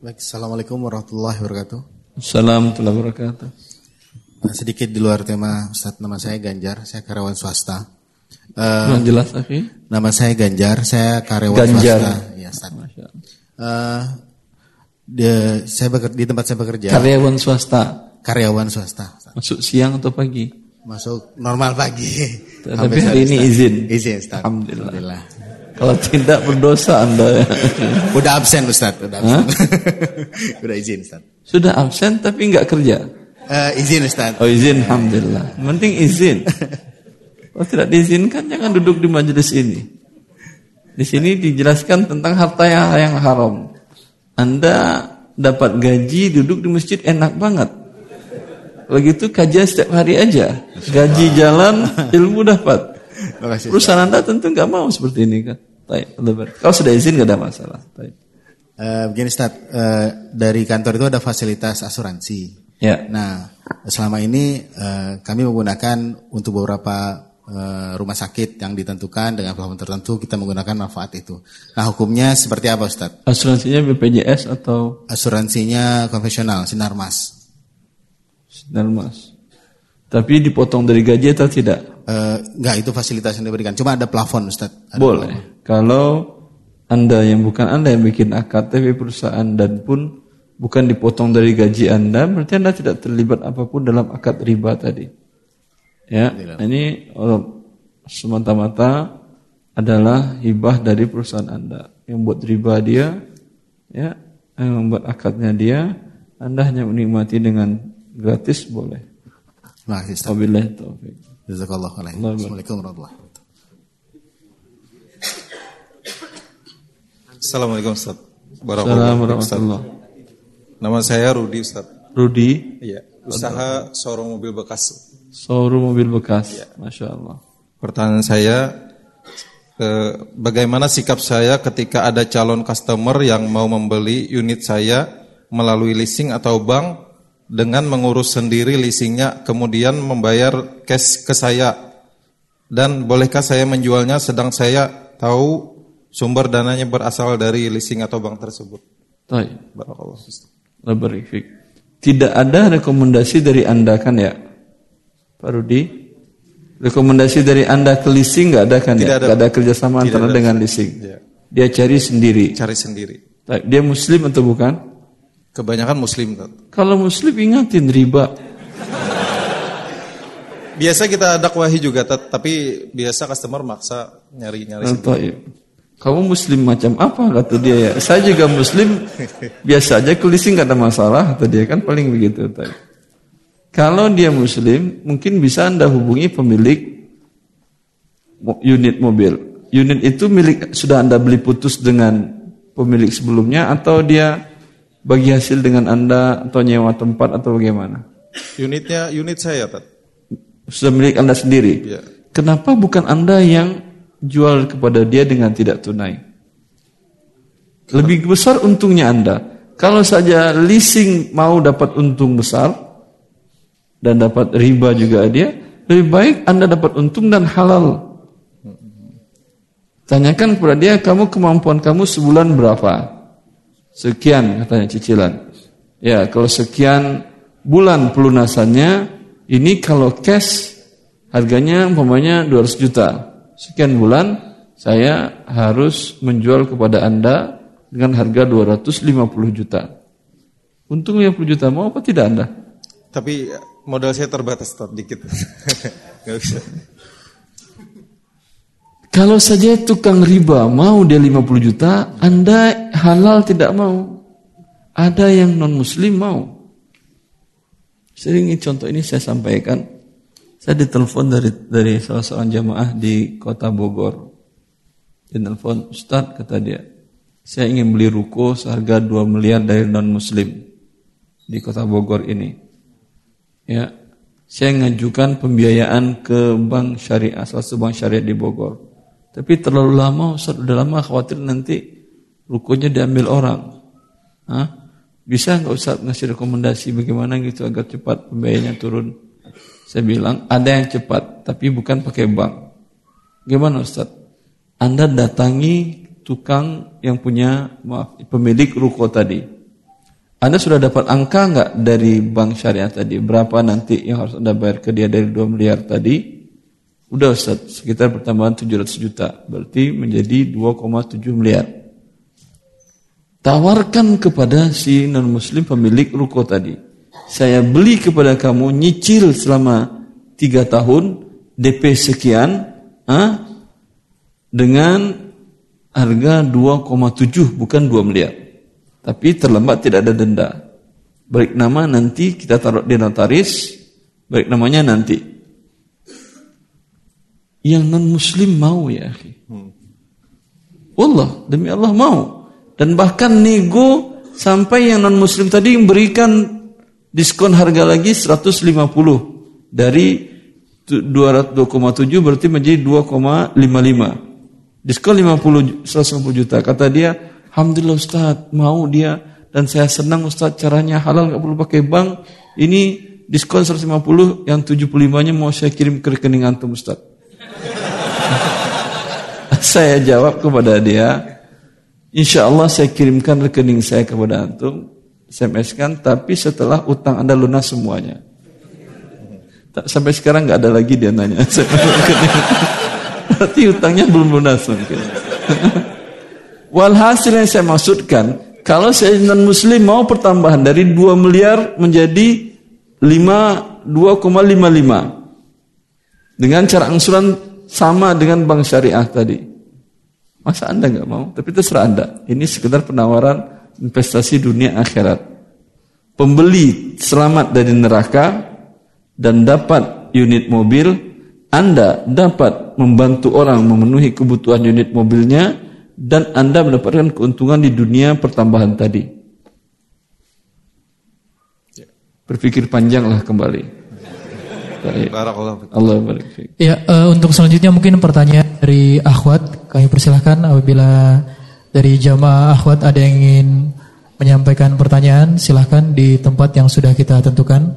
Baik, Assalamualaikum warahmatullahi wabarakatuh. Assalamualaikum warahmatullahi wabarakatuh. Nah, sedikit di luar tema, Ustaz, nama saya Ganjar, saya karyawan swasta. Uh, jelas, Akhi? Nama saya Ganjar, saya karyawan Ganjar. swasta. Ya, Ustaz. Uh, di, saya bekerja, di tempat saya bekerja. Karyawan swasta. Karyawan swasta. Ustaz. Masuk siang atau pagi? Masuk normal pagi. Tapi hari ini izin. Izin, Ustaz. Alhamdulillah. Alhamdulillah. Kalau tidak berdosa Anda. Udah absen Ustaz, udah absen. udah izin Ustaz. Sudah absen tapi nggak kerja. Uh, izin Ustaz. Oh izin, alhamdulillah. Penting izin. Kalau tidak diizinkan jangan duduk di majelis ini. Di sini dijelaskan tentang harta yang, yang haram. Anda dapat gaji duduk di masjid enak banget. Kalau gitu kajian setiap hari aja. Gaji jalan, ilmu dapat. Perusahaan Anda tentu nggak mau seperti ini kan. Kalau sudah izin nggak ada masalah. Uh, begini Ustaz, uh, dari kantor itu ada fasilitas asuransi. Ya. Nah, selama ini uh, kami menggunakan untuk beberapa uh, rumah sakit yang ditentukan dengan plafon tertentu kita menggunakan manfaat itu. Nah, hukumnya seperti apa Ustaz? Asuransinya BPJS atau? Asuransinya konvensional, Sinarmas. Sinarmas. Tapi dipotong dari gaji atau tidak? Enggak, itu fasilitas yang diberikan. Cuma ada plafon Ustaz. Ada Boleh. Plafon. Kalau Anda yang bukan Anda yang bikin akad, tapi perusahaan dan pun bukan dipotong dari gaji Anda, berarti Anda tidak terlibat apa pun dalam akad riba tadi. Ya, ini oh, semata-mata adalah hibah dari perusahaan Anda. Yang buat riba dia, ya, yang membuat akadnya dia, Anda hanya menikmati dengan gratis boleh. Kasih. Wabillahi taufik. Jazakallah khairan. Assalamualaikum warahmatullahi Assalamualaikum Ustaz. Assalamualaikum Nama saya Rudi Ustaz. Rudi? Iya. Usaha showroom mobil bekas. Showroom mobil bekas. Ya. Masya Allah. Pertanyaan saya, eh, bagaimana sikap saya ketika ada calon customer yang mau membeli unit saya melalui leasing atau bank dengan mengurus sendiri leasingnya, kemudian membayar cash ke saya. Dan bolehkah saya menjualnya sedang saya tahu sumber dananya berasal dari leasing atau bank tersebut? Baik. Tidak ada rekomendasi dari Anda kan ya? Pak Rudi? Rekomendasi dari Anda ke leasing nggak ada kan Tidak ya? Ada. Gak ada kerjasama Tidak antara ada. dengan leasing. Ya. Dia cari sendiri. Cari sendiri. Dia muslim atau bukan? Kebanyakan muslim. Kalau muslim ingatin riba. Biasa kita dakwahi juga, tapi biasa customer maksa nyari-nyari. Kamu muslim macam apa kata dia ya. Saya juga muslim biasa aja kelising gak ada masalah kata dia kan paling begitu. Kalau dia muslim mungkin bisa anda hubungi pemilik unit mobil. Unit itu milik sudah anda beli putus dengan pemilik sebelumnya atau dia bagi hasil dengan anda atau nyewa tempat atau bagaimana? Unitnya unit saya, Tat. Sudah milik anda sendiri. Ya. Kenapa bukan anda yang jual kepada dia dengan tidak tunai. Lebih besar untungnya Anda. Kalau saja leasing mau dapat untung besar dan dapat riba juga dia, lebih baik Anda dapat untung dan halal. Tanyakan kepada dia, kamu kemampuan kamu sebulan berapa? Sekian katanya cicilan. Ya, kalau sekian bulan pelunasannya, ini kalau cash harganya umpamanya 200 juta sekian bulan saya harus menjual kepada Anda dengan harga 250 juta. Untung 50 juta mau apa tidak Anda? Tapi modal saya terbatas tot dikit. Gak bisa. Kalau saja tukang riba mau dia 50 juta, Anda halal tidak mau. Ada yang non muslim mau. Sering contoh ini saya sampaikan. Saya ditelepon dari dari salah seorang jamaah di kota Bogor. Dia telepon, Ustaz kata dia, saya ingin beli ruko seharga 2 miliar dari non muslim di kota Bogor ini. Ya, saya ngajukan pembiayaan ke bank syariah, salah satu bank syariah di Bogor. Tapi terlalu lama, Ustaz udah lama khawatir nanti rukonya diambil orang. Hah? Bisa nggak Ustaz ngasih rekomendasi bagaimana gitu agar cepat pembiayaannya turun? Saya bilang ada yang cepat, tapi bukan pakai bank. Gimana Ustaz? Anda datangi tukang yang punya maaf pemilik ruko tadi. Anda sudah dapat angka nggak dari bank syariah tadi? Berapa nanti yang harus Anda bayar ke dia dari 2 miliar tadi? Udah Ustaz, sekitar pertambahan 700 juta. Berarti menjadi 2,7 miliar. Tawarkan kepada si non-muslim pemilik ruko tadi. Saya beli kepada kamu nyicil selama 3 tahun, DP sekian, ah, dengan harga 2,7 bukan 2 miliar. Tapi terlambat tidak ada denda. Baik nama nanti kita taruh di notaris, baik namanya nanti. Yang non muslim mau ya, Wallah, demi Allah mau. Dan bahkan nego sampai yang non muslim tadi memberikan diskon harga lagi 150 dari 2,7 berarti menjadi 2,55. Diskon 50 150 juta. Kata dia, Alhamdulillah Ustaz, mau dia dan saya senang Ustaz caranya halal nggak perlu pakai bank. Ini diskon 150 yang 75-nya mau saya kirim ke rekening antum Ustaz. Saya jawab kepada dia, Insya Allah saya kirimkan rekening saya kepada antum, SMS kan, tapi setelah utang anda lunas semuanya. Sampai sekarang nggak ada lagi dia nanya. Berarti utangnya belum lunas mungkin. Walhasil yang saya maksudkan, kalau saya non muslim mau pertambahan dari 2 miliar menjadi 5 2,55 dengan cara angsuran sama dengan bank syariah tadi. Masa Anda nggak mau? Tapi terserah Anda. Ini sekedar penawaran investasi dunia akhirat. Pembeli selamat dari neraka dan dapat unit mobil, Anda dapat membantu orang memenuhi kebutuhan unit mobilnya, dan Anda mendapatkan keuntungan di dunia pertambahan tadi. Berpikir panjanglah kembali. Allah barik. Ya, uh, untuk selanjutnya mungkin pertanyaan dari akhwat, kami persilahkan apabila dari jamaah akhwat ada yang ingin menyampaikan pertanyaan, silahkan di tempat yang sudah kita tentukan.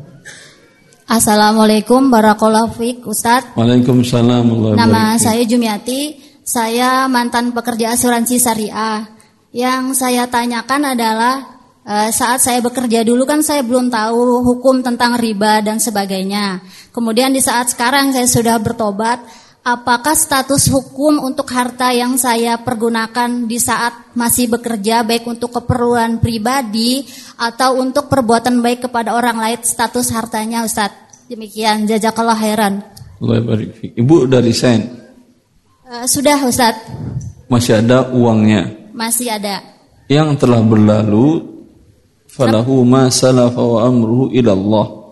Assalamualaikum warahmatullahi wabarakatuh, Ustaz. Waalaikumsalam Nama saya Jumiati. Saya mantan pekerja asuransi syariah. Yang saya tanyakan adalah saat saya bekerja dulu kan saya belum tahu hukum tentang riba dan sebagainya. Kemudian di saat sekarang saya sudah bertobat, apakah status hukum untuk harta yang saya pergunakan di saat masih bekerja baik untuk keperluan pribadi atau untuk perbuatan baik kepada orang lain status hartanya Ustadz. Demikian jazakallah heran. Ibu dari Sen. Uh, sudah Ustaz. Masih ada uangnya? Masih ada. Yang telah berlalu falahu ma salafa wa amruhu ilallah.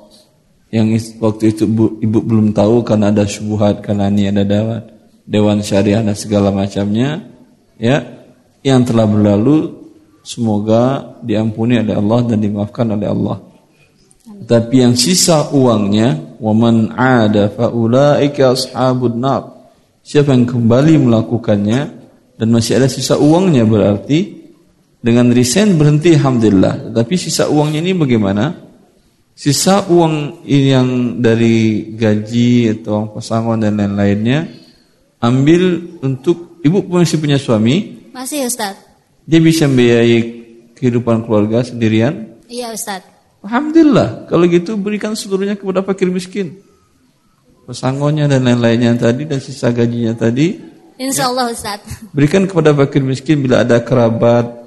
Yang waktu itu ibu, ibu belum tahu karena ada syubhat, karena ini ada dewan, dewan syariah dan segala macamnya. Ya, yang telah berlalu semoga diampuni oleh Allah dan dimaafkan oleh Allah. Tapi yang sisa uangnya, waman ada faulaika ashabun nar Siapa yang kembali melakukannya dan masih ada sisa uangnya berarti dengan resign berhenti alhamdulillah. Tapi sisa uangnya ini bagaimana? Sisa uang ini yang dari gaji atau pasangan dan lain-lainnya ambil untuk ibu masih punya suami? Masih Ustaz. Dia bisa membiayai kehidupan keluarga sendirian? Iya Ustaz. Alhamdulillah. Kalau gitu berikan seluruhnya kepada fakir miskin pesangonnya dan lain-lainnya tadi dan sisa gajinya tadi. Insya Allah Ustaz. Berikan kepada fakir miskin bila ada kerabat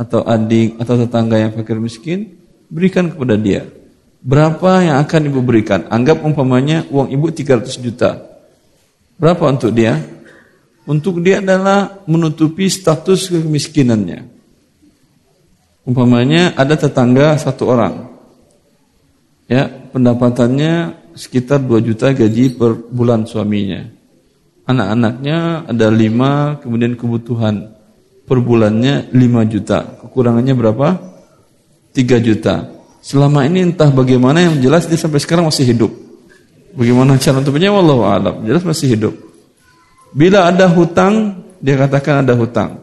atau adik atau tetangga yang fakir miskin, berikan kepada dia. Berapa yang akan ibu berikan? Anggap umpamanya uang ibu 300 juta. Berapa untuk dia? Untuk dia adalah menutupi status kemiskinannya. Umpamanya ada tetangga satu orang. Ya, pendapatannya sekitar 2 juta gaji per bulan suaminya. Anak-anaknya ada 5, kemudian kebutuhan per bulannya 5 juta. Kekurangannya berapa? 3 juta. Selama ini entah bagaimana yang jelas dia sampai sekarang masih hidup. Bagaimana cara untuknya wallahu alam. Jelas masih hidup. Bila ada hutang, dia katakan ada hutang.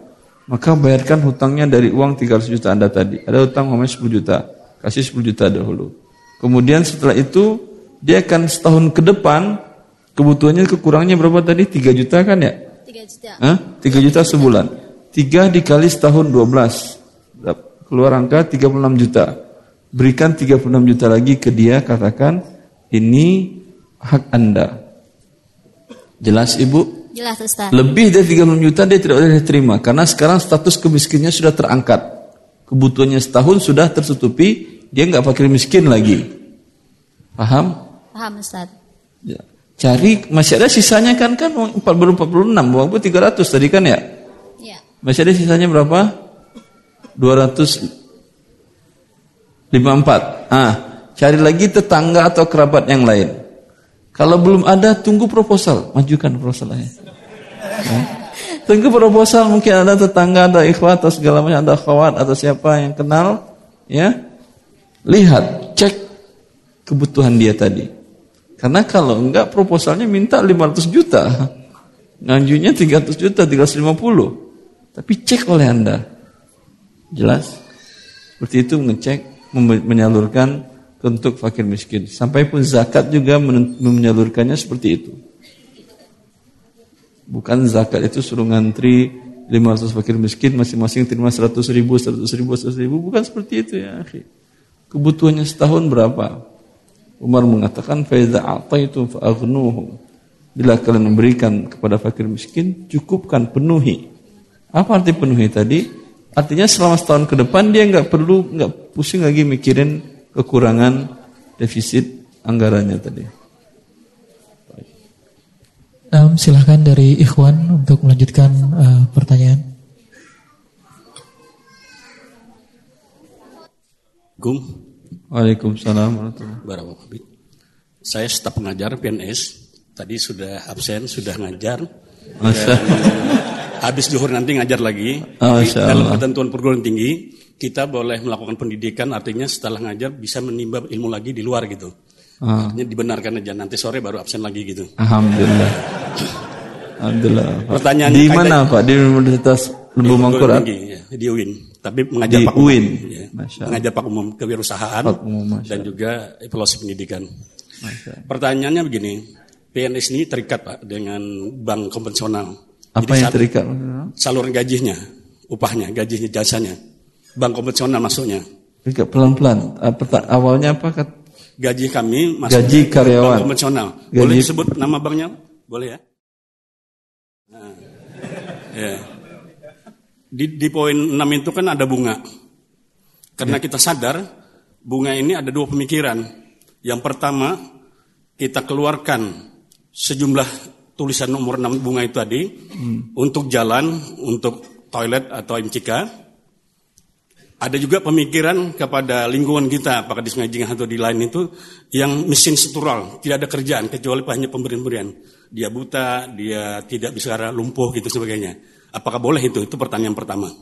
Maka bayarkan hutangnya dari uang 300 juta Anda tadi. Ada hutang umpamanya 10 juta. Kasih 10 juta dahulu. Kemudian setelah itu dia akan setahun ke depan kebutuhannya kekurangannya berapa tadi? 3 juta kan ya? 3 juta. Hah? 3 juta sebulan. 3 dikali setahun 12. keluar angka 36 juta. Berikan 36 juta lagi ke dia, katakan ini hak Anda. Jelas Ibu? Jelas Ustaz. Lebih dari 36 juta dia tidak boleh terima karena sekarang status kemiskinannya sudah terangkat. Kebutuhannya setahun sudah tersutupi, dia nggak fakir miskin lagi. Paham? Paham Ustaz. Ya. Cari masih ada sisanya kan kan uang 4 baru 46, uang 300 tadi kan ya? Masih ada sisanya berapa? 254. Ah, cari lagi tetangga atau kerabat yang lain. Kalau belum ada, tunggu proposal, majukan proposalnya. Ya. Tunggu proposal, mungkin ada tetangga, ada ikhwat atau segala macam, ada khawat atau siapa yang kenal, ya. Lihat, cek kebutuhan dia tadi. Karena kalau enggak proposalnya minta 500 juta. Ngajunya 300 juta, 350. Tapi cek oleh Anda. Jelas? Seperti itu ngecek, menyalurkan untuk fakir miskin. Sampai pun zakat juga menyalurkannya seperti itu. Bukan zakat itu suruh ngantri 500 fakir miskin masing-masing terima 100 ribu, 100 ribu, 100 ribu. Bukan seperti itu ya. Kebutuhannya setahun berapa? Umar mengatakan faiza ataitu fa'aghnuhum. Bila kalian memberikan kepada fakir miskin, cukupkan penuhi. Apa arti penuhi tadi? Artinya selama setahun ke depan dia nggak perlu nggak pusing lagi mikirin kekurangan defisit anggarannya tadi. Nah, silahkan dari Ikhwan untuk melanjutkan uh, pertanyaan. Assalamualaikum. Waalaikumsalam warahmatullahi wabarakatuh. Saya staf pengajar PNS. Tadi sudah absen, sudah ngajar. Dan habis zuhur nanti ngajar lagi. Oh, dalam ketentuan perguruan tinggi, kita boleh melakukan pendidikan, artinya setelah ngajar bisa menimba ilmu lagi di luar gitu. Ah. Artinya dibenarkan aja, nanti sore baru absen lagi gitu. Alhamdulillah. Alhamdulillah. Pertanyaan di mana Pak? Di Universitas Lembu Mangkurat? Ya, di UIN tapi mengajar di Pak UIN. Umum, ya. mengajar Pak Umum kewirausahaan Pak Umum, dan juga evaluasi pendidikan. Pertanyaannya begini, PNS ini terikat Pak dengan bank konvensional. Apa Jadi yang terikat? Saluran gajinya, upahnya, gajinya, jasanya. Bank konvensional masuknya. Terikat pelan-pelan. Awalnya apa? Gaji kami masuk gaji karyawan. Bank konvensional. Gaji... Boleh disebut nama banknya? Boleh ya? Nah, ya di, di poin 6 itu kan ada bunga. Karena ya. kita sadar bunga ini ada dua pemikiran. Yang pertama, kita keluarkan sejumlah tulisan nomor 6 bunga itu tadi hmm. untuk jalan, untuk toilet atau MCK. Ada juga pemikiran kepada lingkungan kita, apakah di Sungai atau di lain itu, yang mesin struktural, tidak ada kerjaan kecuali hanya pemberian-pemberian. Dia buta, dia tidak bisa lumpuh gitu sebagainya. Apakah boleh itu? Itu pertanyaan pertama.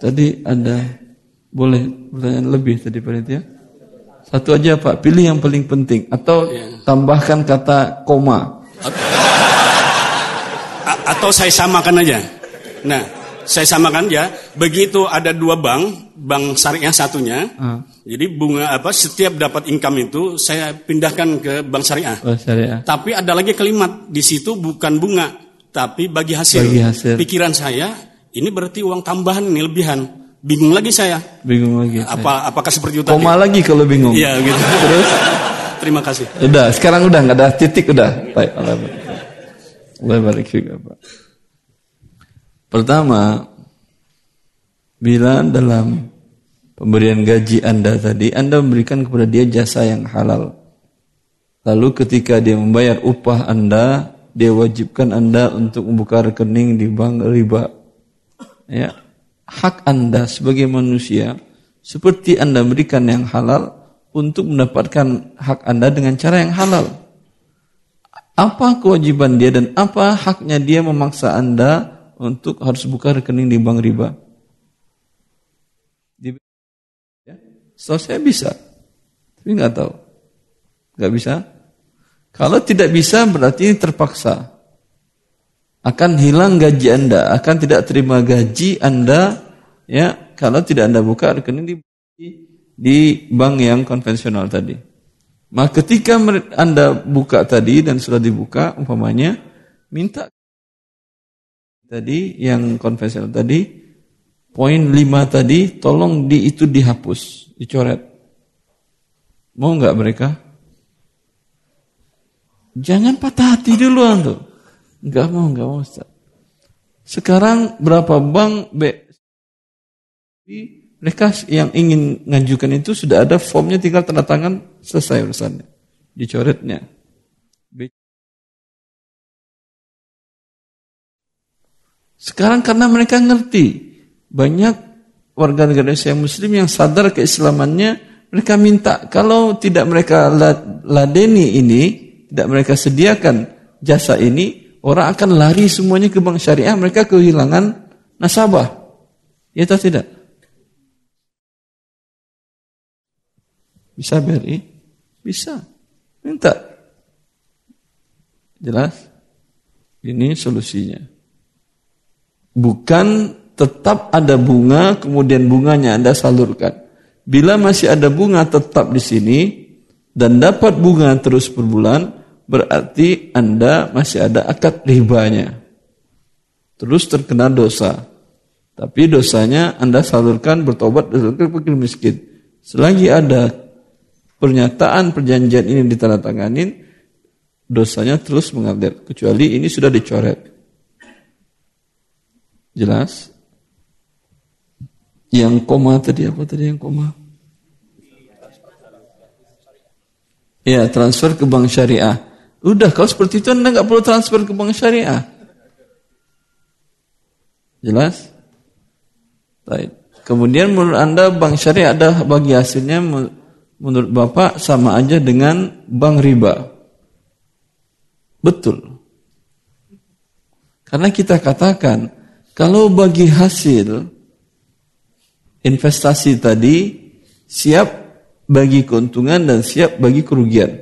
Tadi ada boleh pertanyaan lebih tadi panitia? Satu aja Pak, pilih yang paling penting atau ya. tambahkan kata koma. atau saya samakan aja. Nah, saya samakan ya. Begitu ada dua bank, bank syariah satunya. Uh. Jadi bunga apa setiap dapat income itu saya pindahkan ke bank syariah. Oh, syariah. Tapi ada lagi kalimat di situ bukan bunga, tapi bagi hasil. Bagi hasil. Pikiran saya ini berarti uang tambahan ini lebihan. Bingung lagi saya. Bingung lagi. Apa saya. apakah seperti itu? Koma lagi kalau bingung. Iya gitu. Terus terima kasih. Udah, sekarang udah nggak ada titik udah. Baik, Allah balik juga, Pak. Pertama, bila dalam pemberian gaji Anda tadi, Anda memberikan kepada dia jasa yang halal. Lalu ketika dia membayar upah Anda, dia wajibkan Anda untuk membuka rekening di bank riba. Ya, hak Anda sebagai manusia seperti Anda memberikan yang halal untuk mendapatkan hak Anda dengan cara yang halal. Apa kewajiban dia dan apa haknya dia memaksa Anda untuk harus buka rekening di bank riba? So saya bisa, tapi nggak tahu, nggak bisa. Kalau tidak bisa berarti terpaksa. Akan hilang gaji anda, akan tidak terima gaji anda, ya kalau tidak anda buka rekening di di bank yang konvensional tadi. Maka ketika anda buka tadi dan sudah dibuka, umpamanya minta tadi yang konvensional tadi poin 5 tadi tolong di itu dihapus, dicoret. Mau nggak mereka? Jangan patah hati dulu tuh. Enggak mau, enggak mau Ustaz. Sekarang berapa bank B mereka yang ingin ngajukan itu sudah ada formnya tinggal tanda tangan selesai urusannya. Dicoretnya. Sekarang karena mereka ngerti banyak warga negara Indonesia muslim yang sadar keislamannya mereka minta kalau tidak mereka ladeni ini tidak mereka sediakan jasa ini orang akan lari semuanya ke bank syariah mereka kehilangan nasabah. Ya atau tidak? Bisa BRI bisa. Minta. Jelas? Ini solusinya. Bukan tetap ada bunga, kemudian bunganya Anda salurkan. Bila masih ada bunga tetap di sini, dan dapat bunga terus per bulan, berarti Anda masih ada akad ribanya. Terus terkena dosa. Tapi dosanya Anda salurkan bertobat dan fakir miskin. Selagi ada pernyataan perjanjian ini ditandatanganin, dosanya terus mengalir. Kecuali ini sudah dicoret. Jelas? Yang koma tadi apa tadi yang koma? Ya, transfer ke bank syariah. Udah, kalau seperti itu Anda nggak perlu transfer ke bank syariah. Jelas? Baik. Kemudian menurut Anda bank syariah ada bagi hasilnya menurut Bapak sama aja dengan bank riba. Betul. Karena kita katakan kalau bagi hasil investasi tadi siap bagi keuntungan dan siap bagi kerugian.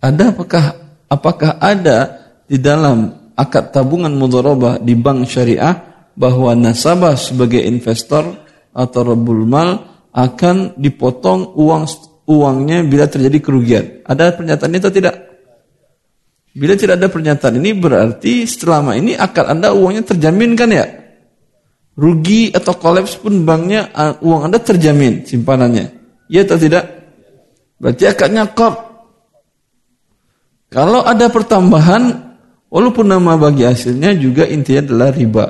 Ada apakah apakah ada di dalam akad tabungan mudharabah di bank syariah bahwa nasabah sebagai investor atau rabbul mal akan dipotong uang uangnya bila terjadi kerugian. Ada pernyataan itu tidak? Bila tidak ada pernyataan ini berarti selama ini akad Anda uangnya terjamin kan ya? Rugi atau kolaps pun banknya uang Anda terjamin simpanannya. Ya atau tidak? Berarti akadnya kop. Kalau ada pertambahan walaupun nama bagi hasilnya juga intinya adalah riba.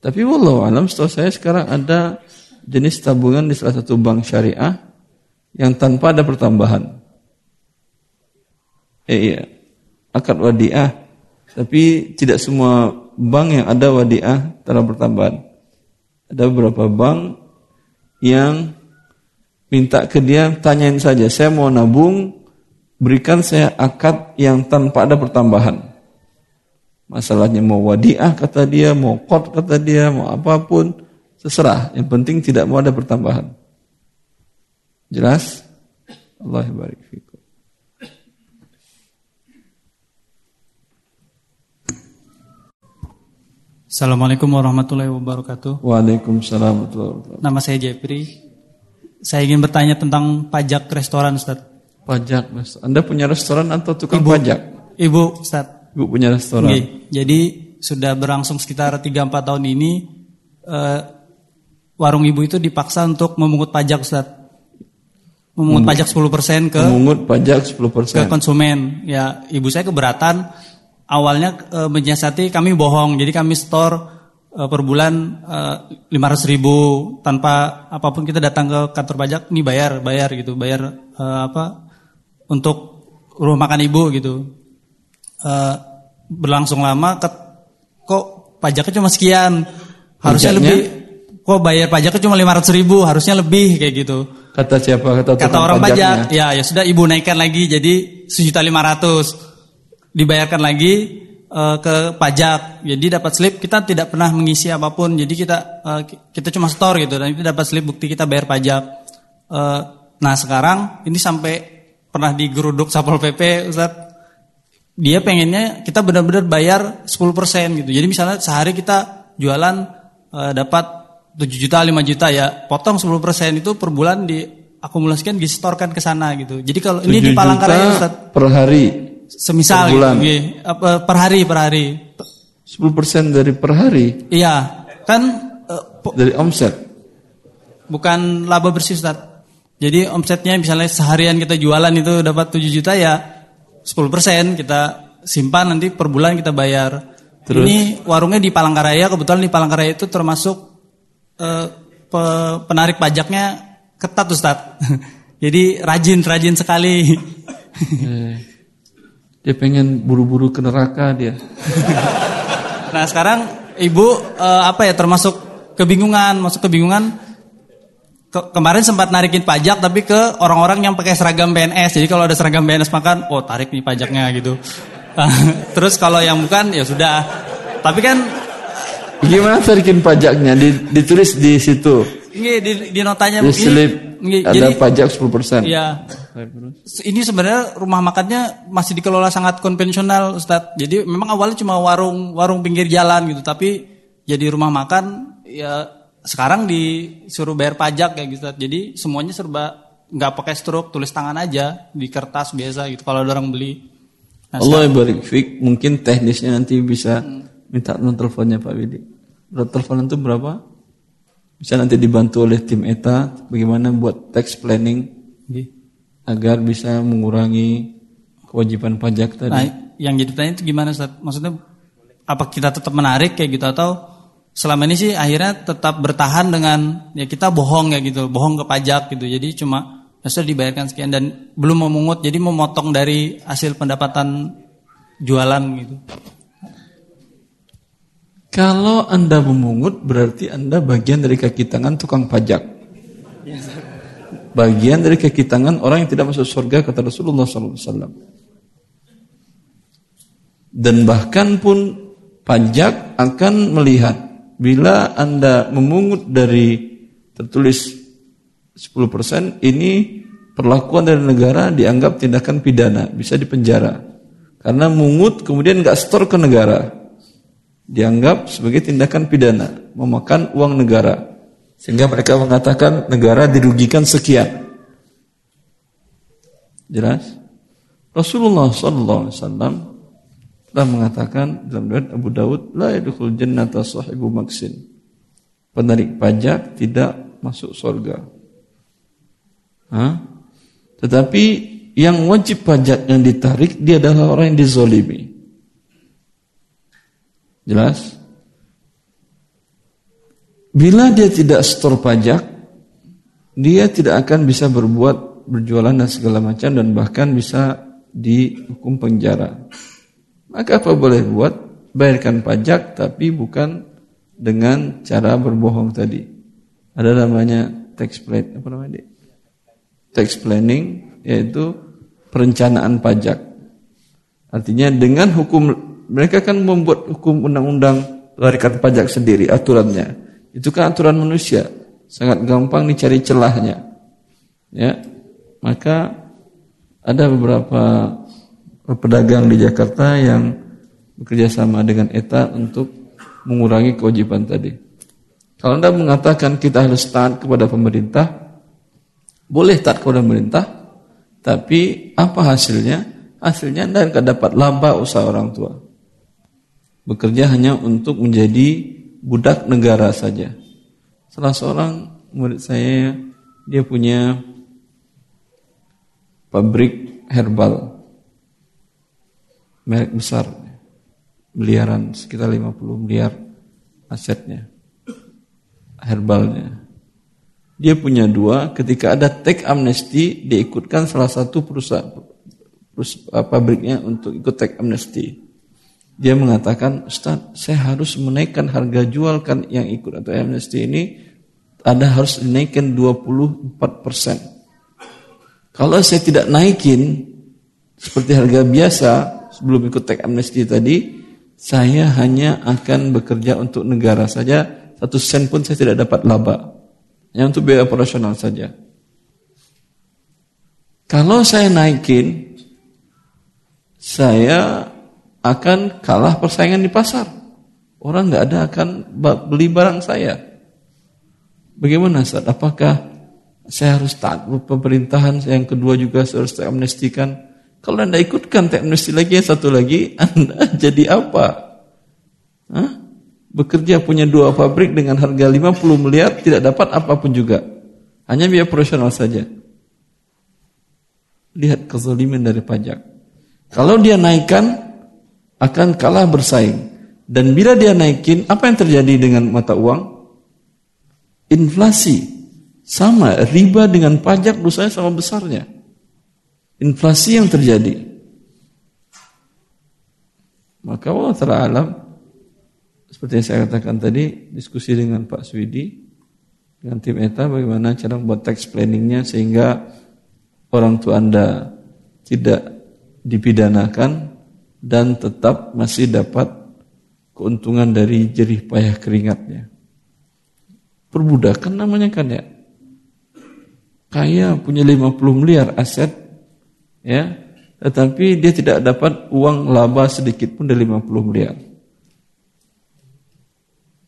Tapi wallahu alam setahu saya sekarang ada jenis tabungan di salah satu bank syariah yang tanpa ada pertambahan. Eh, iya akad wadiah, tapi tidak semua bank yang ada wadiah telah pertambahan. Ada beberapa bank yang minta ke dia tanyain saja, saya mau nabung, berikan saya akad yang tanpa ada pertambahan. Masalahnya mau wadiah kata dia, mau kot kata dia, mau apa pun, terserah. Yang penting tidak mau ada pertambahan. Jelas? Allah barik Assalamualaikum warahmatullahi wabarakatuh. Waalaikumsalam warahmatullahi wabarakatuh. Nama saya Jepri. Saya ingin bertanya tentang pajak restoran, Ustaz. Pajak, Mas. Anda punya restoran atau tukang Ibu, pajak? Ibu, Ustaz. Ibu punya restoran. Oke. Jadi sudah berlangsung sekitar 3-4 tahun ini uh, warung ibu itu dipaksa untuk memungut pajak, Ustaz. Memungut pajak 10% ke memungut pajak 10% ke konsumen. Ya, ibu saya keberatan awalnya e, menyiasati kami bohong, jadi kami store e, per bulan e, 500 ribu tanpa apa pun kita datang ke kantor pajak, ini bayar, bayar gitu, bayar e, apa untuk rumah makan ibu gitu. E, berlangsung lama, ke, kok pajaknya cuma sekian, harusnya Pajaknya? lebih, kok bayar pajaknya cuma 500 ribu, harusnya lebih kayak gitu. Kata siapa? Kata, Kata orang pajaknya. pajak, ya ya sudah ibu naikkan lagi jadi sejuta lima ratus dibayarkan lagi uh, ke pajak. Jadi dapat slip kita tidak pernah mengisi apa pun. Jadi kita uh, kita cuma store gitu dan itu dapat slip bukti kita bayar pajak. Uh, nah sekarang ini sampai pernah digeruduk Satpol PP Ustaz. Dia pengennya kita benar-benar bayar 10% gitu. Jadi misalnya sehari kita jualan uh, dapat 7 juta, 5 juta ya, potong 10% itu per bulan diakumulasikan distorkan ke sana gitu. Jadi kalau ini di Palangkaraya Ustaz per hari Semisal per bulan. Gitu, per hari per hari. 10% dari per hari. Iya, kan uh, dari omset. Bukan laba bersih Ustaz. Jadi omsetnya misalnya seharian kita jualan itu dapat 7 juta ya 10% kita simpan nanti per bulan kita bayar. Terus? Ini warungnya di Palangkaraya, kebetulan di Palangkaraya itu termasuk uh, pe penarik pajaknya ketat Ustaz. Jadi rajin, rajin sekali. Eh, dia pengen buru-buru ke neraka dia. nah sekarang ibu uh, apa ya termasuk kebingungan, masuk kebingungan. Ke kemarin sempat narikin pajak tapi ke orang-orang yang pakai seragam PNS. Jadi kalau ada seragam PNS makan, oh tarik nih pajaknya gitu. Terus kalau yang bukan ya sudah. Tapi kan gimana tarikin pajaknya? Ditulis di situ. Ini di, di notanya di slip ini, ada jadi, pajak 10%. Iya. Ini sebenarnya rumah makannya masih dikelola sangat konvensional, Ustaz. Jadi memang awalnya cuma warung warung pinggir jalan gitu, tapi jadi rumah makan ya sekarang disuruh bayar pajak kayak gitu. Jadi semuanya serba nggak pakai struk, tulis tangan aja di kertas biasa gitu kalau ada orang beli. Nah, Allah barik fik, mungkin teknisnya nanti bisa hmm. minta nomor teleponnya Pak Widi. Nomor telepon itu berapa? Bisa nanti dibantu oleh tim ETA bagaimana buat tax planning agar bisa mengurangi kewajiban pajak tadi. Nah, yang jadi tanya itu gimana Ustaz? Maksudnya apa kita tetap menarik kayak gitu atau selama ini sih akhirnya tetap bertahan dengan ya kita bohong ya gitu, bohong ke pajak gitu. Jadi cuma sudah dibayarkan sekian dan belum memungut jadi memotong dari hasil pendapatan jualan gitu. Kalau Anda memungut berarti Anda bagian dari kaki tangan tukang pajak. Bagian dari kaki tangan orang yang tidak masuk surga kata Rasulullah SAW. Dan bahkan pun pajak akan melihat bila Anda memungut dari tertulis 10% ini perlakuan dari negara dianggap tindakan pidana, bisa dipenjara. Karena mungut kemudian nggak store ke negara dianggap sebagai tindakan pidana, memakan uang negara. Sehingga mereka mengatakan negara dirugikan sekian. Jelas? Rasulullah sallallahu alaihi wasallam telah mengatakan dalam riwayat Abu Dawud, la yadkhul jannata sahibu maksin. Penarik pajak tidak masuk surga. Hah? Tetapi yang wajib pajak yang ditarik dia adalah orang yang dizolimi. Jelas? Bila dia tidak setor pajak, dia tidak akan bisa berbuat berjualan dan segala macam dan bahkan bisa dihukum penjara. Maka apa boleh buat? Bayarkan pajak tapi bukan dengan cara berbohong tadi. Ada namanya tax plan, apa namanya? Tax planning yaitu perencanaan pajak. Artinya dengan hukum mereka kan membuat hukum undang-undang larikan pajak sendiri aturannya. Itu kan aturan manusia, sangat gampang dicari celahnya. Ya, maka ada beberapa pedagang di Jakarta yang bekerja sama dengan ETA untuk mengurangi kewajiban tadi. Kalau Anda mengatakan kita harus taat kepada pemerintah, boleh taat kepada pemerintah, tapi apa hasilnya? Hasilnya Anda akan dapat laba usaha orang tua bekerja hanya untuk menjadi budak negara saja. Salah seorang murid saya dia punya pabrik herbal merek besar. Miliaran sekitar 50 miliar asetnya. Herbalnya. Dia punya dua ketika ada tech amnesty dia ikutkan salah satu perusahaan, perusahaan pabriknya untuk ikut tech amnesty. Dia mengatakan, Ustaz, saya harus menaikkan harga jual kan yang ikut atau amnesty ini ada harus dinaikkan 24 persen. Kalau saya tidak naikin seperti harga biasa sebelum ikut tech amnesty tadi, saya hanya akan bekerja untuk negara saja, satu sen pun saya tidak dapat laba. Hanya untuk biaya operasional saja. Kalau saya naikin, saya akan kalah persaingan di pasar. Orang nggak ada akan beli barang saya. Bagaimana saat? Apakah saya harus taat pemerintahan? Yang kedua juga saya harus amnestikan. Kalau anda ikutkan amnesti lagi satu lagi, anda jadi apa? Hah? Bekerja punya dua pabrik dengan harga 50 miliar tidak dapat apa pun juga. Hanya biaya profesional saja. Lihat kezaliman dari pajak. Kalau dia naikkan akan kalah bersaing. Dan bila dia naikin, apa yang terjadi dengan mata uang? Inflasi. Sama, riba dengan pajak dosanya sama besarnya. Inflasi yang terjadi. Maka Allah Ta'ala seperti yang saya katakan tadi, diskusi dengan Pak Swidi, dengan tim ETA bagaimana cara membuat tax planningnya sehingga orang tua Anda tidak dipidanakan dan tetap masih dapat keuntungan dari jerih payah keringatnya. Perbudakan namanya kan ya. Kaya punya 50 miliar aset ya, tetapi dia tidak dapat uang laba sedikit pun dari 50 miliar.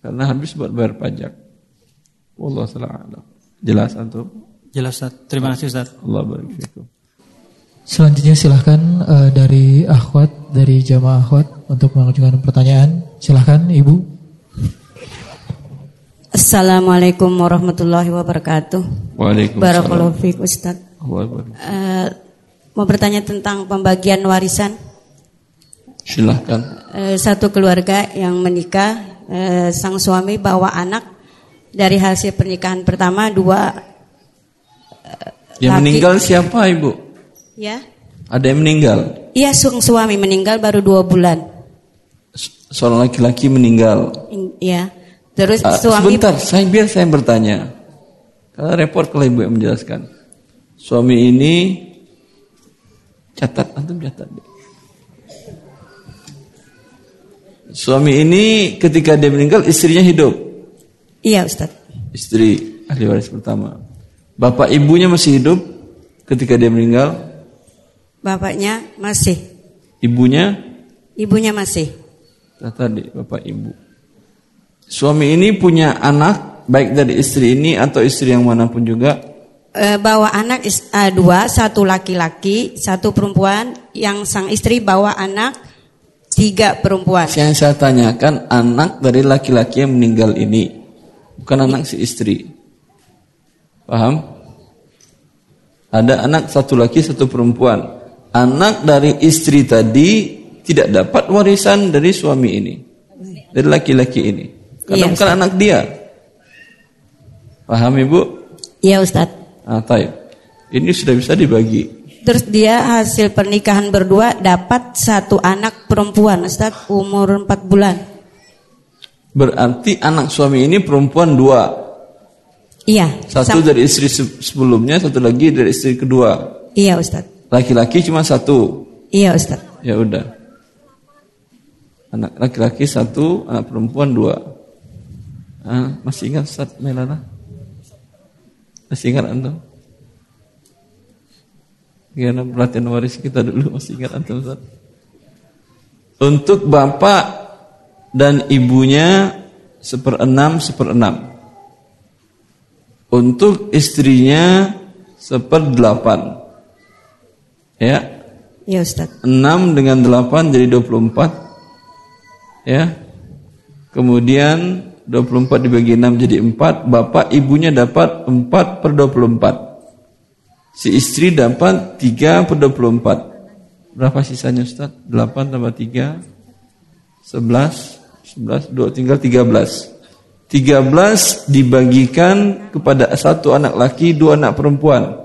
Karena habis buat bayar pajak. Allah salah Jelas antum? Jelas Ustaz. Terima kasih Ustaz. Allah barik Selanjutnya silahkan uh, dari akhwat dari jamaah akhwat untuk mengajukan pertanyaan. Silahkan Ibu. Assalamualaikum warahmatullahi wabarakatuh. Waalaikumsalam. Barakallahu fiik Ustaz. Uh, mau bertanya tentang pembagian warisan. Silahkan. Uh, satu keluarga yang menikah eh, sang suami bawa anak dari hasil pernikahan pertama dua eh, yang laki. meninggal siapa ibu? Ya. Ada yang meninggal? Iya, sang suami meninggal baru dua bulan. Seorang laki-laki meninggal. Iya. Terus uh, suami. Sebentar, saya biar saya bertanya. Karena repot kalau ibu yang menjelaskan. Suami ini catat, antum catat deh. Suami ini ketika dia meninggal istrinya hidup. Iya Ustaz. Istri ahli waris pertama. Bapak ibunya masih hidup ketika dia meninggal? Bapaknya masih. Ibunya? Ibunya masih. Tadi bapak ibu. Suami ini punya anak baik dari istri ini atau istri yang mana pun juga? E, bawa anak uh, dua, satu laki-laki, satu perempuan. Yang sang istri bawa anak Tiga perempuan. Yang saya tanyakan anak dari laki-laki yang meninggal ini. Bukan anak si istri. Paham? Ada anak satu laki satu perempuan. Anak dari istri tadi tidak dapat warisan dari suami ini. Dari laki-laki ini. Karena iya, bukan Ustaz. anak dia. Paham Ibu? Iya Ustaz. Ah, taib. Ini sudah bisa dibagi. Terus dia hasil pernikahan berdua dapat satu anak perempuan, Ustaz, umur 4 bulan. Berarti anak suami ini perempuan dua. Iya. Satu dari istri sebelumnya, satu lagi dari istri kedua. Iya, Ustaz. Laki-laki cuma satu. Iya, Ustaz. Ya udah. Anak laki-laki satu, anak perempuan dua. Ah, masih ingat Ustaz Melana? Masih ingat Anda? Karena pelatihan waris kita dulu masih ingat antum Ustaz? Untuk bapak dan ibunya seperenam seperenam. Untuk istrinya seperdelapan. Ya. Ya Ustaz. Enam dengan delapan jadi dua puluh empat. Ya. Kemudian 24 dibagi 6 jadi 4 Bapak ibunya dapat 4 per 24 Si istri dapat 3 per 24. Berapa sisanya Ustaz? 8 tambah 3 11 11 2 tinggal 13. 13 dibagikan kepada satu anak laki, dua anak perempuan.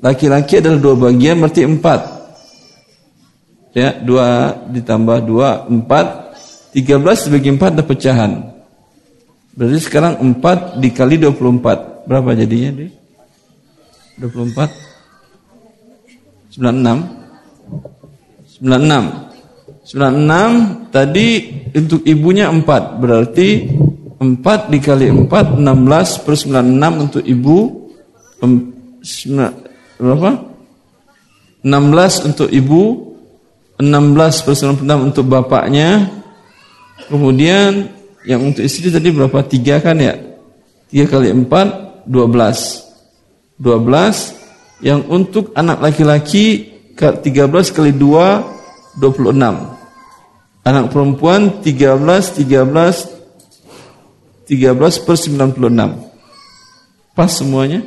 Laki-laki adalah dua bagian berarti 4. Ya, 2 ditambah 2 4 13 dibagi 4 ada pecahan. Berarti sekarang 4 dikali 24. Berapa jadinya, Dek? 24 96 96 96 tadi untuk ibunya 4 berarti 4 dikali 4 16 per 96 untuk ibu berapa? 16 untuk ibu 16 per 96 untuk bapaknya. Kemudian yang untuk istri tadi berapa 3 kan ya 3 kali 4 12 12 yang untuk anak laki-laki 13 kali 2 26 Anak perempuan 13, 13, 13 per 96. Pas semuanya?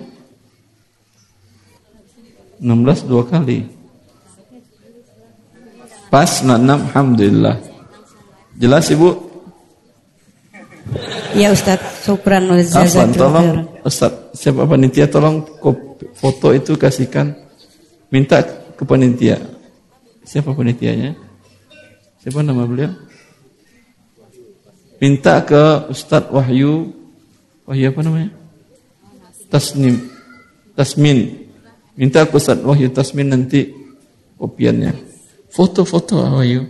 16 dua kali. Pas 96, Alhamdulillah. Jelas Ibu? Ya Ustaz, syukran Afan, tolong Ustaz, siapa panitia tolong foto itu kasihkan. Minta ke panitia. Siapa panitianya? Siapa nama beliau? Minta ke Ustadz Wahyu Wahyu apa namanya? Tasnim Tasmin Minta ke Ustadz Wahyu Tasmin nanti kopiannya Foto-foto Wahyu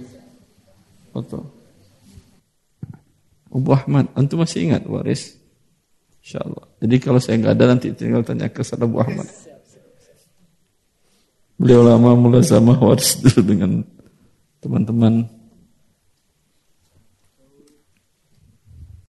Foto Abu Ahmad, antum masih ingat waris? Insya Allah. Jadi kalau saya nggak ada nanti tinggal tanya ke Ustaz Abu Ahmad. Beliau lama mulai sama waris dulu dengan teman-teman